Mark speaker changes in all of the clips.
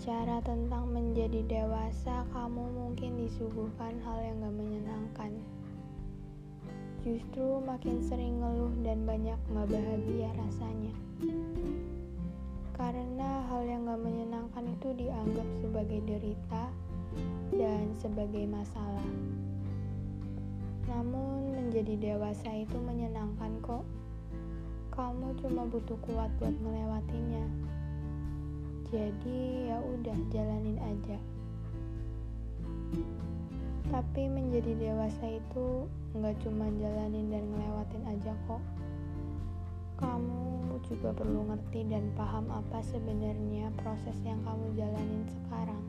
Speaker 1: Bicara tentang menjadi dewasa, kamu mungkin disuguhkan hal yang gak menyenangkan. Justru makin sering ngeluh dan banyak gak bahagia rasanya. Karena hal yang gak menyenangkan itu dianggap sebagai derita dan sebagai masalah. Namun menjadi dewasa itu menyenangkan kok. Kamu cuma butuh kuat buat melewatinya. Jadi ya udah jalanin aja. Tapi menjadi dewasa itu nggak cuma jalanin dan ngelewatin aja kok. Kamu juga perlu ngerti dan paham apa sebenarnya proses yang kamu jalanin sekarang.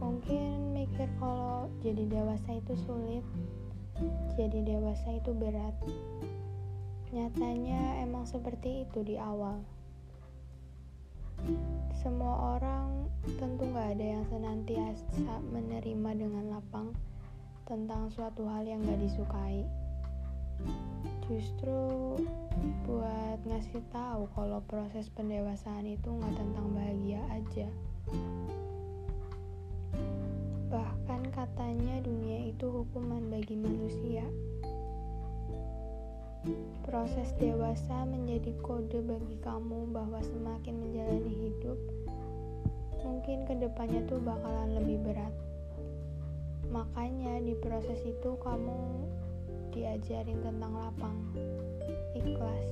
Speaker 1: Mungkin mikir kalau jadi dewasa itu sulit, jadi dewasa itu berat. Nyatanya emang seperti itu di awal. Semua orang tentu gak ada yang senantiasa menerima dengan lapang tentang suatu hal yang gak disukai. Justru buat ngasih tahu kalau proses pendewasaan itu gak tentang bahagia aja. Bahkan katanya dunia itu hukuman bagi manusia. Proses dewasa menjadi kode bagi kamu bahwa semakin menjalani hidup, mungkin ke depannya tuh bakalan lebih berat. Makanya di proses itu kamu diajarin tentang lapang, ikhlas,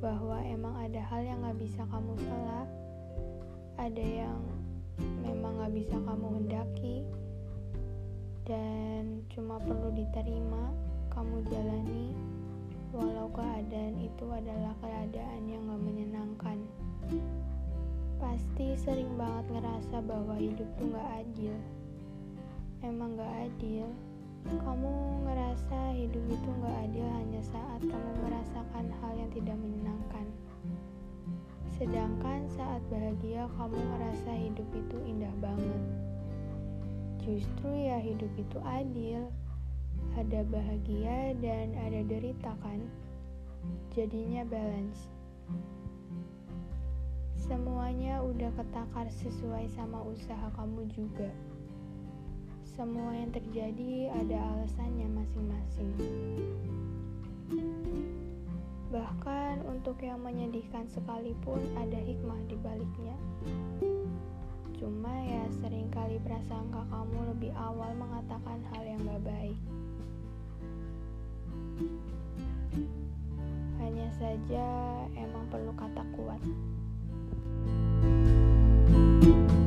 Speaker 1: bahwa emang ada hal yang gak bisa kamu salah, ada yang memang gak bisa kamu hendaki, dan cuma perlu diterima, kamu jalani walau keadaan itu adalah keadaan yang gak menyenangkan. Pasti sering banget ngerasa bahwa hidup tuh gak adil. Emang gak adil. Kamu ngerasa hidup itu gak adil hanya saat kamu merasakan hal yang tidak menyenangkan. Sedangkan saat bahagia kamu ngerasa hidup itu indah banget. Justru ya hidup itu adil ada bahagia dan ada derita kan? Jadinya balance. Semuanya udah ketakar sesuai sama usaha kamu juga. Semua yang terjadi ada alasannya masing-masing. Bahkan untuk yang menyedihkan sekalipun ada hikmah di baliknya. Cuma ya sering kali prasangka kamu lebih awal mengatakan hal yang gak baik emang perlu kata kuat. thank you